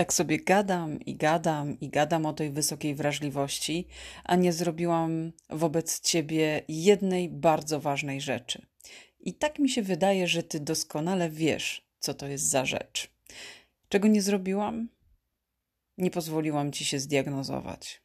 Tak sobie gadam i gadam i gadam o tej wysokiej wrażliwości, a nie zrobiłam wobec ciebie jednej bardzo ważnej rzeczy. I tak mi się wydaje, że ty doskonale wiesz, co to jest za rzecz. Czego nie zrobiłam? Nie pozwoliłam ci się zdiagnozować.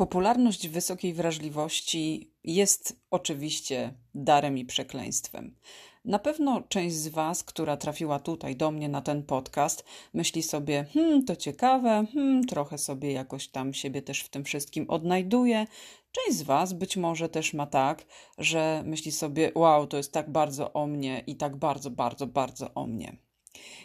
Popularność wysokiej wrażliwości jest oczywiście darem i przekleństwem. Na pewno część z Was, która trafiła tutaj do mnie na ten podcast, myśli sobie: Hmm, to ciekawe, hmm, trochę sobie jakoś tam siebie też w tym wszystkim odnajduje. Część z Was być może też ma tak, że myśli sobie: Wow, to jest tak bardzo o mnie i tak bardzo, bardzo, bardzo o mnie.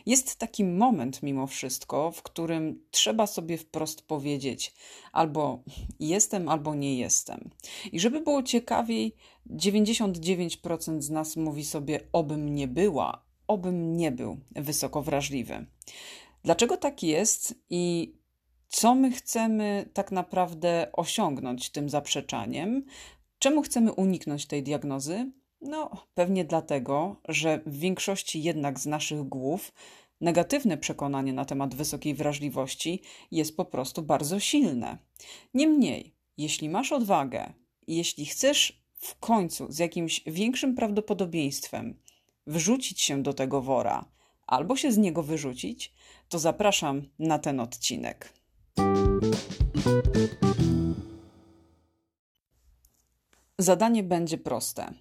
Jest taki moment mimo wszystko, w którym trzeba sobie wprost powiedzieć albo jestem, albo nie jestem. I żeby było ciekawiej, 99% z nas mówi sobie obym nie była, obym nie był wysoko wrażliwy. Dlaczego tak jest i co my chcemy tak naprawdę osiągnąć tym zaprzeczaniem? Czemu chcemy uniknąć tej diagnozy? No, pewnie dlatego, że w większości jednak z naszych głów negatywne przekonanie na temat wysokiej wrażliwości jest po prostu bardzo silne. Niemniej, jeśli masz odwagę jeśli chcesz w końcu z jakimś większym prawdopodobieństwem wrzucić się do tego wora albo się z niego wyrzucić, to zapraszam na ten odcinek. Zadanie będzie proste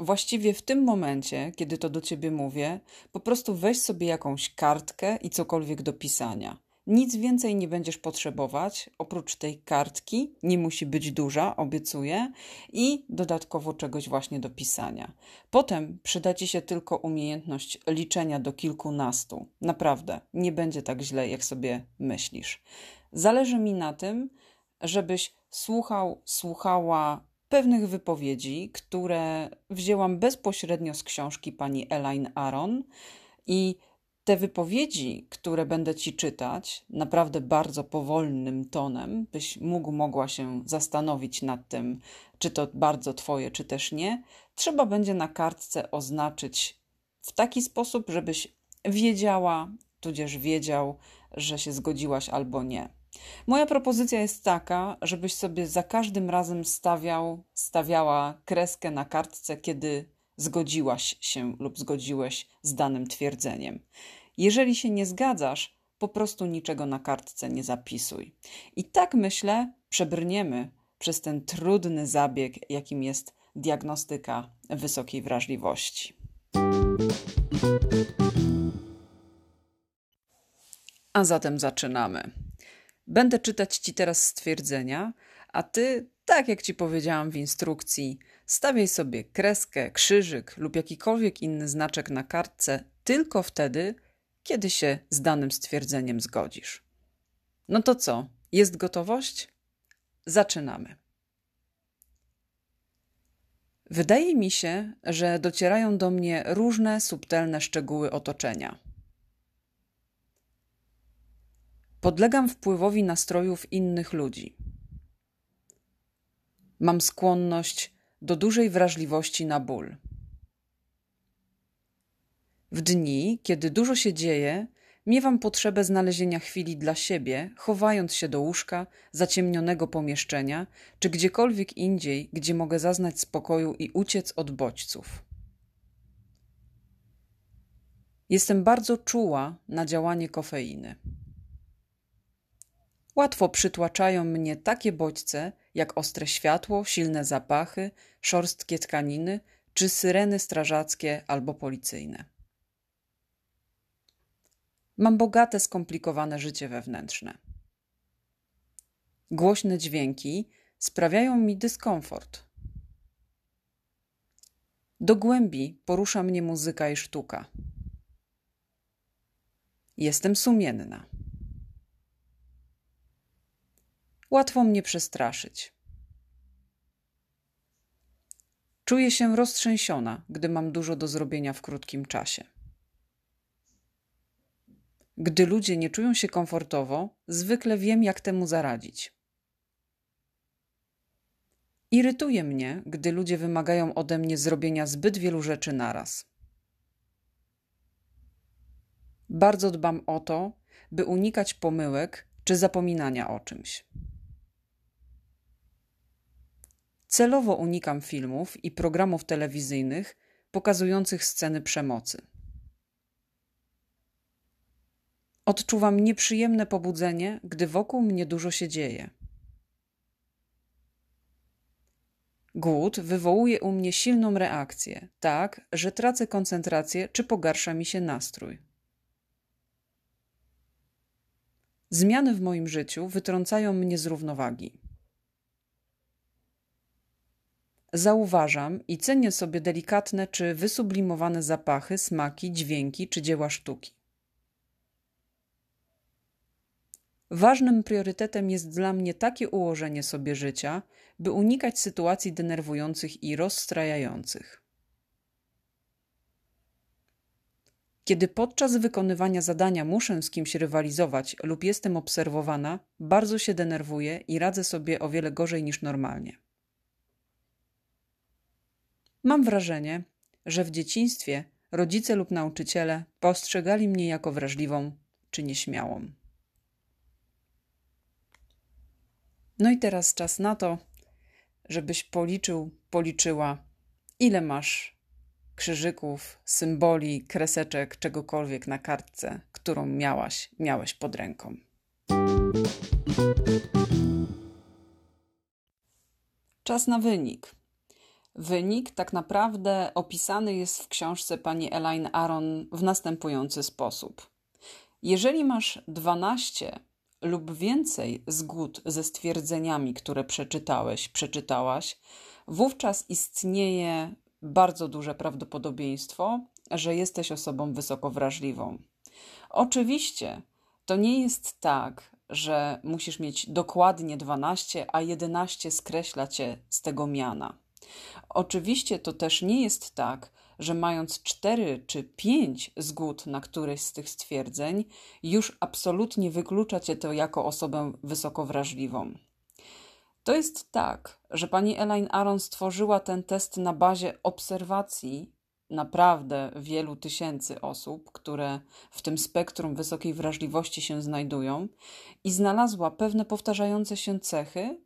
właściwie w tym momencie, kiedy to do ciebie mówię, po prostu weź sobie jakąś kartkę i cokolwiek do pisania. Nic więcej nie będziesz potrzebować, oprócz tej kartki, nie musi być duża, obiecuję, i dodatkowo czegoś właśnie do pisania. Potem przyda ci się tylko umiejętność liczenia do kilkunastu. Naprawdę, nie będzie tak źle, jak sobie myślisz. Zależy mi na tym, żebyś słuchał, słuchała pewnych wypowiedzi, które wzięłam bezpośrednio z książki pani Elaine Aron i te wypowiedzi, które będę ci czytać, naprawdę bardzo powolnym tonem, byś mógł, mogła się zastanowić nad tym, czy to bardzo twoje, czy też nie, trzeba będzie na kartce oznaczyć w taki sposób, żebyś wiedziała, tudzież wiedział, że się zgodziłaś albo nie. Moja propozycja jest taka, żebyś sobie za każdym razem stawiał, stawiała kreskę na kartce, kiedy zgodziłaś się lub zgodziłeś z danym twierdzeniem. Jeżeli się nie zgadzasz, po prostu niczego na kartce nie zapisuj. I tak myślę, przebrniemy przez ten trudny zabieg, jakim jest diagnostyka wysokiej wrażliwości. A zatem zaczynamy. Będę czytać Ci teraz stwierdzenia, a Ty, tak jak Ci powiedziałam w instrukcji, stawiaj sobie kreskę, krzyżyk lub jakikolwiek inny znaczek na kartce tylko wtedy, kiedy się z danym stwierdzeniem zgodzisz. No to co? Jest gotowość? Zaczynamy. Wydaje mi się, że docierają do mnie różne subtelne szczegóły otoczenia. Podlegam wpływowi nastrojów innych ludzi. Mam skłonność do dużej wrażliwości na ból. W dni, kiedy dużo się dzieje, miewam potrzebę znalezienia chwili dla siebie, chowając się do łóżka, zaciemnionego pomieszczenia, czy gdziekolwiek indziej, gdzie mogę zaznać spokoju i uciec od bodźców. Jestem bardzo czuła na działanie kofeiny. Łatwo przytłaczają mnie takie bodźce, jak ostre światło, silne zapachy, szorstkie tkaniny czy syreny strażackie albo policyjne. Mam bogate, skomplikowane życie wewnętrzne. Głośne dźwięki sprawiają mi dyskomfort. Do głębi porusza mnie muzyka i sztuka. Jestem sumienna. Łatwo mnie przestraszyć. Czuję się roztrzęsiona, gdy mam dużo do zrobienia w krótkim czasie. Gdy ludzie nie czują się komfortowo, zwykle wiem, jak temu zaradzić. Irytuje mnie, gdy ludzie wymagają ode mnie zrobienia zbyt wielu rzeczy naraz. Bardzo dbam o to, by unikać pomyłek czy zapominania o czymś. Celowo unikam filmów i programów telewizyjnych pokazujących sceny przemocy. Odczuwam nieprzyjemne pobudzenie, gdy wokół mnie dużo się dzieje. Głód wywołuje u mnie silną reakcję, tak, że tracę koncentrację czy pogarsza mi się nastrój. Zmiany w moim życiu wytrącają mnie z równowagi. Zauważam i cenię sobie delikatne czy wysublimowane zapachy, smaki, dźwięki czy dzieła sztuki. Ważnym priorytetem jest dla mnie takie ułożenie sobie życia, by unikać sytuacji denerwujących i rozstrajających. Kiedy podczas wykonywania zadania muszę z kimś rywalizować lub jestem obserwowana, bardzo się denerwuję i radzę sobie o wiele gorzej niż normalnie. Mam wrażenie, że w dzieciństwie rodzice lub nauczyciele postrzegali mnie jako wrażliwą czy nieśmiałą. No i teraz czas na to, żebyś policzył, policzyła, ile masz krzyżyków, symboli, kreseczek, czegokolwiek na kartce, którą miałaś, miałeś pod ręką. Czas na wynik. Wynik tak naprawdę opisany jest w książce pani Elaine Aron w następujący sposób. Jeżeli masz 12 lub więcej zgód ze stwierdzeniami, które przeczytałeś, przeczytałaś, wówczas istnieje bardzo duże prawdopodobieństwo, że jesteś osobą wysoko wrażliwą. Oczywiście to nie jest tak, że musisz mieć dokładnie 12, a 11 skreśla cię z tego miana. Oczywiście to też nie jest tak, że mając cztery czy pięć zgód na któreś z tych stwierdzeń, już absolutnie wyklucza cię to jako osobę wysoko wrażliwą. To jest tak, że pani Elaine Aron stworzyła ten test na bazie obserwacji naprawdę wielu tysięcy osób, które w tym spektrum wysokiej wrażliwości się znajdują, i znalazła pewne powtarzające się cechy.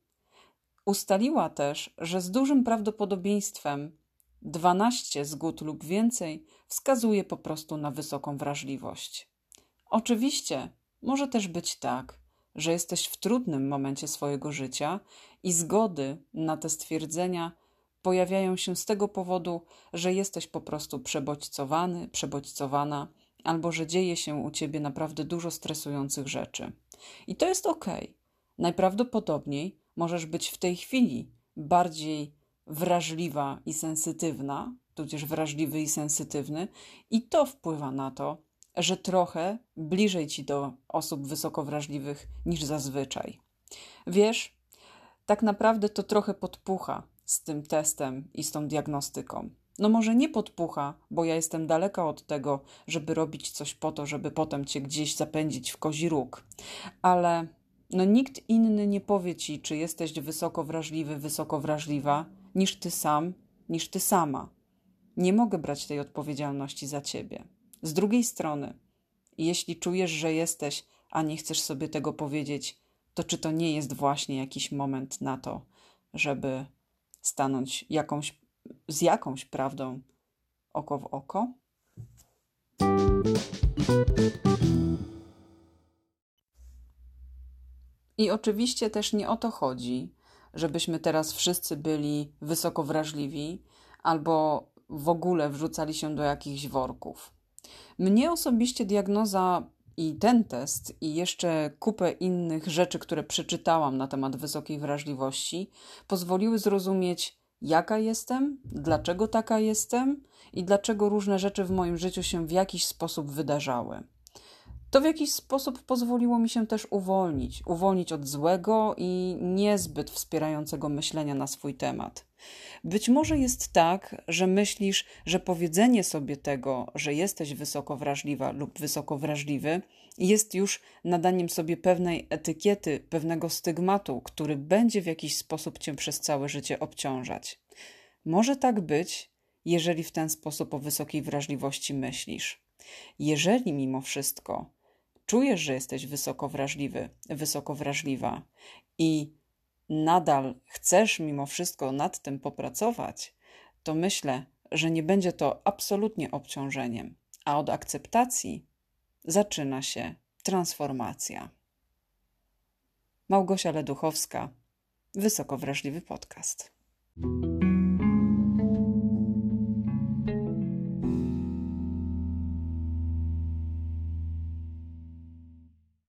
Ustaliła też, że z dużym prawdopodobieństwem 12 zgód lub więcej wskazuje po prostu na wysoką wrażliwość. Oczywiście może też być tak, że jesteś w trudnym momencie swojego życia i zgody na te stwierdzenia pojawiają się z tego powodu, że jesteś po prostu przebodźcowany, przebodźcowana, albo że dzieje się u ciebie naprawdę dużo stresujących rzeczy. I to jest ok. Najprawdopodobniej możesz być w tej chwili bardziej wrażliwa i sensytywna, tudzież wrażliwy i sensytywny, i to wpływa na to, że trochę bliżej ci do osób wysoko wrażliwych niż zazwyczaj. Wiesz, tak naprawdę to trochę podpucha z tym testem i z tą diagnostyką. No może nie podpucha, bo ja jestem daleka od tego, żeby robić coś po to, żeby potem cię gdzieś zapędzić w kozi róg, ale no nikt inny nie powie ci, czy jesteś wysoko wrażliwy, wysoko wrażliwa, niż ty sam, niż ty sama. Nie mogę brać tej odpowiedzialności za ciebie. Z drugiej strony, jeśli czujesz, że jesteś, a nie chcesz sobie tego powiedzieć, to czy to nie jest właśnie jakiś moment na to, żeby stanąć jakąś, z jakąś prawdą oko w oko? I oczywiście też nie o to chodzi, żebyśmy teraz wszyscy byli wysoko wrażliwi albo w ogóle wrzucali się do jakichś worków. Mnie osobiście diagnoza i ten test, i jeszcze kupę innych rzeczy, które przeczytałam na temat wysokiej wrażliwości, pozwoliły zrozumieć, jaka jestem, dlaczego taka jestem i dlaczego różne rzeczy w moim życiu się w jakiś sposób wydarzały. To w jakiś sposób pozwoliło mi się też uwolnić, uwolnić od złego i niezbyt wspierającego myślenia na swój temat. Być może jest tak, że myślisz, że powiedzenie sobie tego, że jesteś wysoko wrażliwa lub wysoko wrażliwy, jest już nadaniem sobie pewnej etykiety, pewnego stygmatu, który będzie w jakiś sposób cię przez całe życie obciążać. Może tak być, jeżeli w ten sposób o wysokiej wrażliwości myślisz. Jeżeli mimo wszystko czujesz, że jesteś wysoko wrażliwy, wysoko wrażliwa i nadal chcesz mimo wszystko nad tym popracować, to myślę, że nie będzie to absolutnie obciążeniem, a od akceptacji zaczyna się transformacja. Małgosia Leduchowska, Wysoko Wrażliwy Podcast.